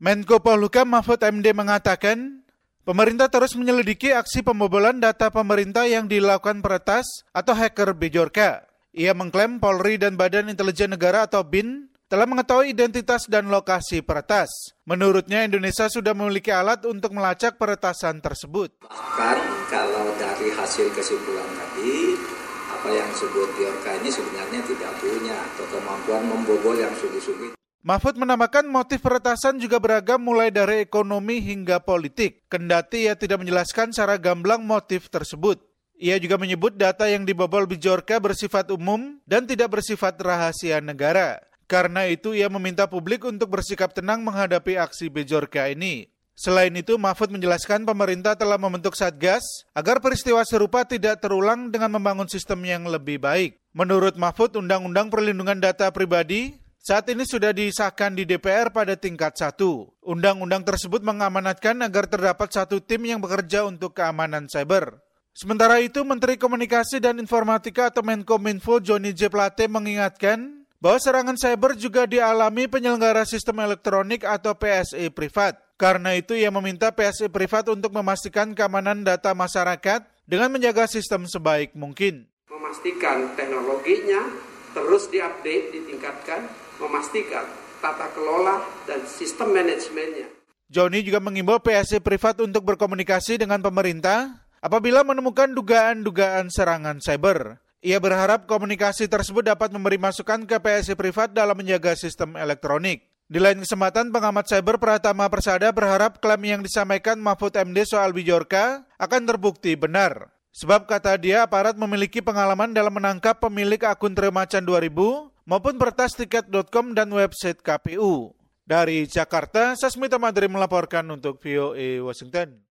Menko Polhukam Mahfud MD mengatakan, pemerintah terus menyelidiki aksi pembobolan data pemerintah yang dilakukan peretas atau hacker Bejorka. Ia mengklaim Polri dan Badan Intelijen Negara atau BIN telah mengetahui identitas dan lokasi peretas. Menurutnya Indonesia sudah memiliki alat untuk melacak peretasan tersebut. Bahkan kalau dari hasil kesimpulan tadi, apa yang disebut Biorka ini sebenarnya tidak punya atau kemampuan membobol yang sungguh-sungguh. Mahfud menambahkan motif peretasan juga beragam mulai dari ekonomi hingga politik. Kendati ia tidak menjelaskan secara gamblang motif tersebut. Ia juga menyebut data yang dibobol Bijorka bersifat umum dan tidak bersifat rahasia negara. Karena itu ia meminta publik untuk bersikap tenang menghadapi aksi Bejorka ini. Selain itu, Mahfud menjelaskan pemerintah telah membentuk Satgas agar peristiwa serupa tidak terulang dengan membangun sistem yang lebih baik. Menurut Mahfud, Undang-Undang Perlindungan Data Pribadi saat ini sudah disahkan di DPR pada tingkat satu. Undang-undang tersebut mengamanatkan agar terdapat satu tim yang bekerja untuk keamanan cyber. Sementara itu, Menteri Komunikasi dan Informatika atau Menkominfo Joni J. Plate mengingatkan bahwa serangan cyber juga dialami penyelenggara sistem elektronik atau PSE privat. Karena itu ia meminta PSE privat untuk memastikan keamanan data masyarakat dengan menjaga sistem sebaik mungkin. Memastikan teknologinya terus diupdate, ditingkatkan, memastikan tata kelola dan sistem manajemennya. Joni juga mengimbau PSE privat untuk berkomunikasi dengan pemerintah apabila menemukan dugaan-dugaan serangan cyber. Ia berharap komunikasi tersebut dapat memberi masukan ke PSI privat dalam menjaga sistem elektronik. Di lain kesempatan, pengamat cyber Pratama Persada berharap klaim yang disampaikan Mahfud MD soal Bijorka akan terbukti benar. Sebab kata dia, aparat memiliki pengalaman dalam menangkap pemilik akun Tremacan 2000 maupun pertastiket.com dan website KPU. Dari Jakarta, Sasmita Madri melaporkan untuk VOA Washington.